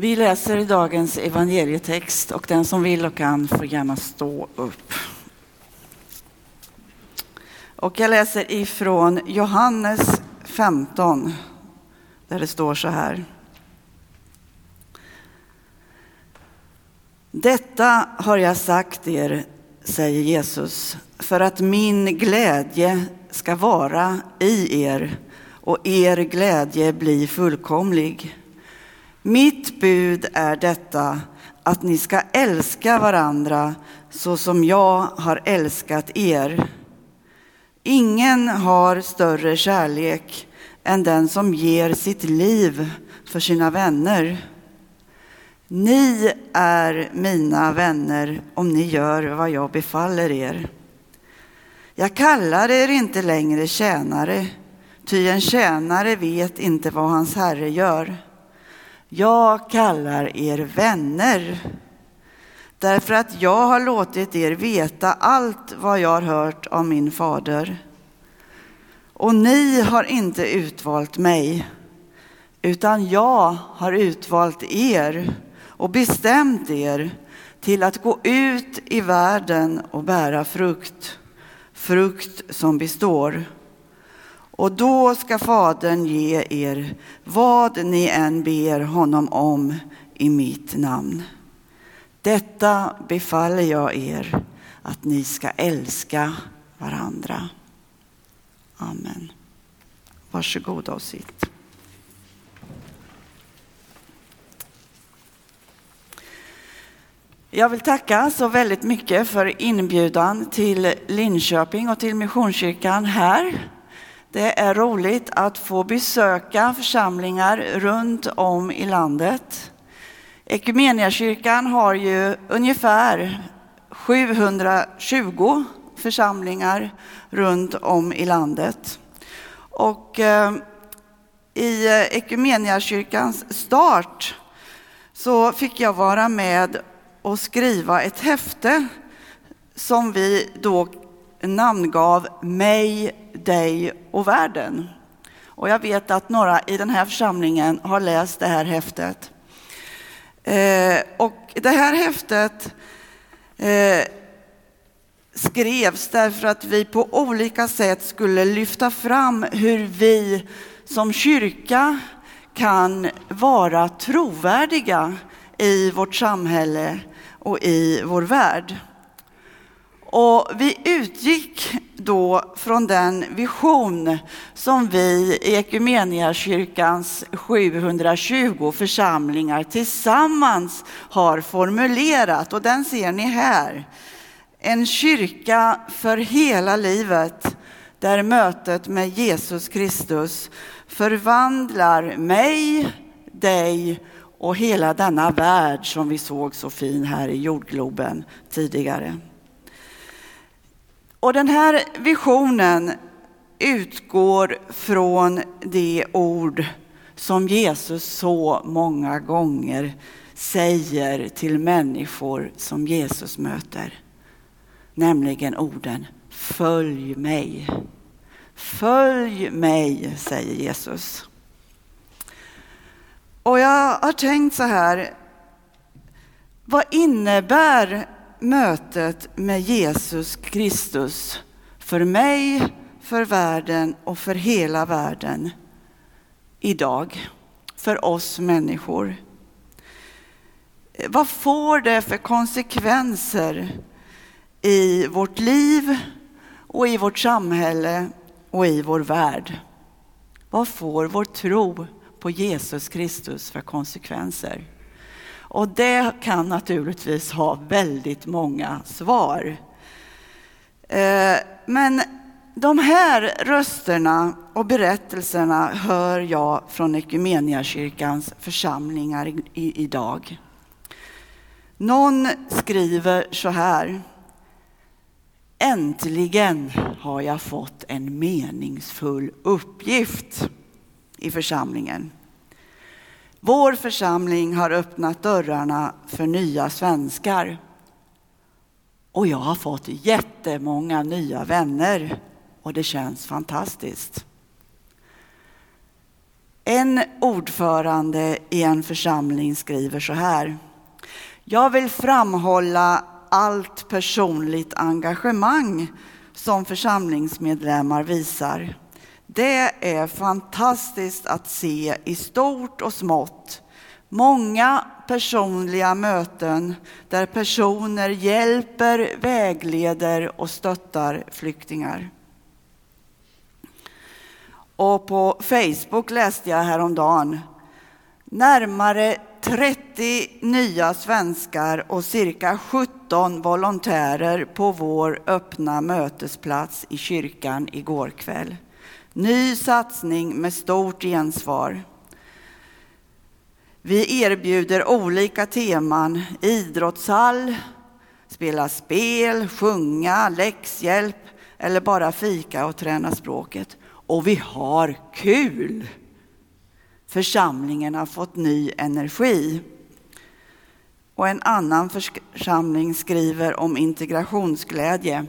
Vi läser dagens evangelietext och den som vill och kan får gärna stå upp. Och jag läser ifrån Johannes 15 där det står så här. Detta har jag sagt er, säger Jesus, för att min glädje ska vara i er och er glädje bli fullkomlig. Mitt bud är detta, att ni ska älska varandra så som jag har älskat er. Ingen har större kärlek än den som ger sitt liv för sina vänner. Ni är mina vänner om ni gör vad jag befaller er. Jag kallar er inte längre tjänare, ty en tjänare vet inte vad hans herre gör. Jag kallar er vänner, därför att jag har låtit er veta allt vad jag har hört av min fader. Och ni har inte utvalt mig, utan jag har utvalt er och bestämt er till att gå ut i världen och bära frukt, frukt som består. Och då ska Fadern ge er vad ni än ber honom om i mitt namn. Detta befaller jag er, att ni ska älska varandra. Amen. Varsågoda och sitt. Jag vill tacka så väldigt mycket för inbjudan till Linköping och till Missionskyrkan här. Det är roligt att få besöka församlingar runt om i landet. Ekumeniakyrkan har ju ungefär 720 församlingar runt om i landet. Och eh, i eh, Ekumeniakyrkans start så fick jag vara med och skriva ett häfte som vi då namngav Mig, dig och världen. Och jag vet att några i den här församlingen har läst det här häftet. Eh, och det här häftet eh, skrevs därför att vi på olika sätt skulle lyfta fram hur vi som kyrka kan vara trovärdiga i vårt samhälle och i vår värld. Och vi utgick då från den vision som vi i Ekumeniakyrkans 720 församlingar tillsammans har formulerat och den ser ni här. En kyrka för hela livet där mötet med Jesus Kristus förvandlar mig, dig och hela denna värld som vi såg så fin här i jordgloben tidigare. Och den här visionen utgår från det ord som Jesus så många gånger säger till människor som Jesus möter. Nämligen orden Följ mig. Följ mig, säger Jesus. Och jag har tänkt så här, vad innebär mötet med Jesus Kristus för mig, för världen och för hela världen idag, för oss människor? Eh, vad får det för konsekvenser i vårt liv och i vårt samhälle och i vår värld? Vad får vår tro på Jesus Kristus för konsekvenser? Och det kan naturligtvis ha väldigt många svar. Eh, men de här rösterna och berättelserna hör jag från Equmeniakyrkans församlingar idag. Någon skriver så här. Äntligen har jag fått en meningsfull uppgift i församlingen. Vår församling har öppnat dörrarna för nya svenskar. Och jag har fått jättemånga nya vänner och det känns fantastiskt. En ordförande i en församling skriver så här. Jag vill framhålla allt personligt engagemang som församlingsmedlemmar visar. Det är fantastiskt att se i stort och smått. Många personliga möten där personer hjälper, vägleder och stöttar flyktingar. Och på Facebook läste jag häromdagen närmare 30 nya svenskar och cirka 17 volontärer på vår öppna mötesplats i kyrkan igår kväll. Ny satsning med stort gensvar. Vi erbjuder olika teman, idrottshall, spela spel, sjunga, läxhjälp eller bara fika och träna språket. Och vi har kul! Församlingen har fått ny energi. Och en annan församling skriver om integrationsglädje.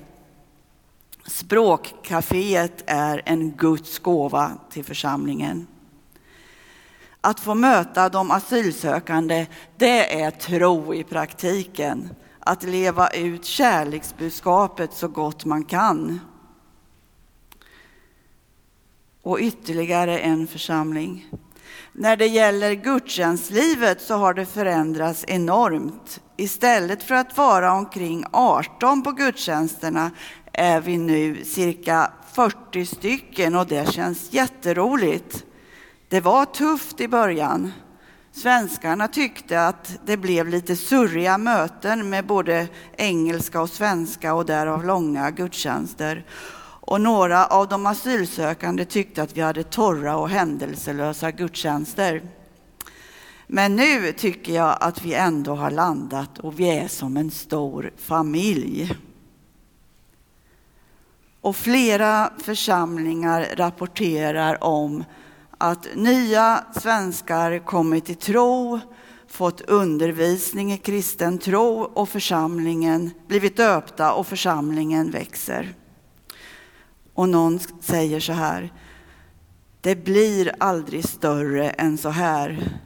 Språkcaféet är en Guds gåva till församlingen. Att få möta de asylsökande, det är tro i praktiken. Att leva ut kärleksbudskapet så gott man kan. Och ytterligare en församling. När det gäller gudstjänstlivet så har det förändrats enormt. Istället för att vara omkring 18 på gudstjänsterna är vi nu cirka 40 stycken och det känns jätteroligt. Det var tufft i början. Svenskarna tyckte att det blev lite surriga möten med både engelska och svenska och därav långa gudstjänster. Och några av de asylsökande tyckte att vi hade torra och händelselösa gudstjänster. Men nu tycker jag att vi ändå har landat och vi är som en stor familj. Och flera församlingar rapporterar om att nya svenskar kommit till tro, fått undervisning i kristen tro och församlingen blivit döpta och församlingen växer. Och någon säger så här. Det blir aldrig större än så här.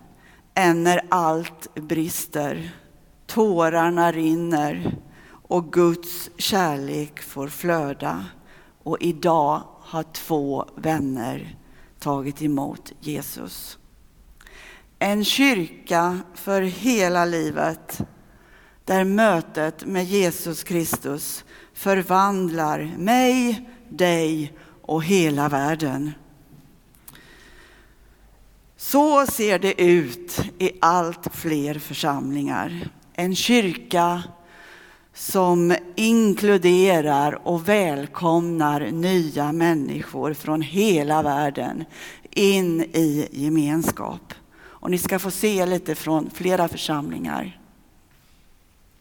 Än när allt brister, tårarna rinner och Guds kärlek får flöda. Och idag har två vänner tagit emot Jesus. En kyrka för hela livet där mötet med Jesus Kristus förvandlar mig, dig och hela världen. Så ser det ut i allt fler församlingar. En kyrka som inkluderar och välkomnar nya människor från hela världen in i gemenskap. Och ni ska få se lite från flera församlingar.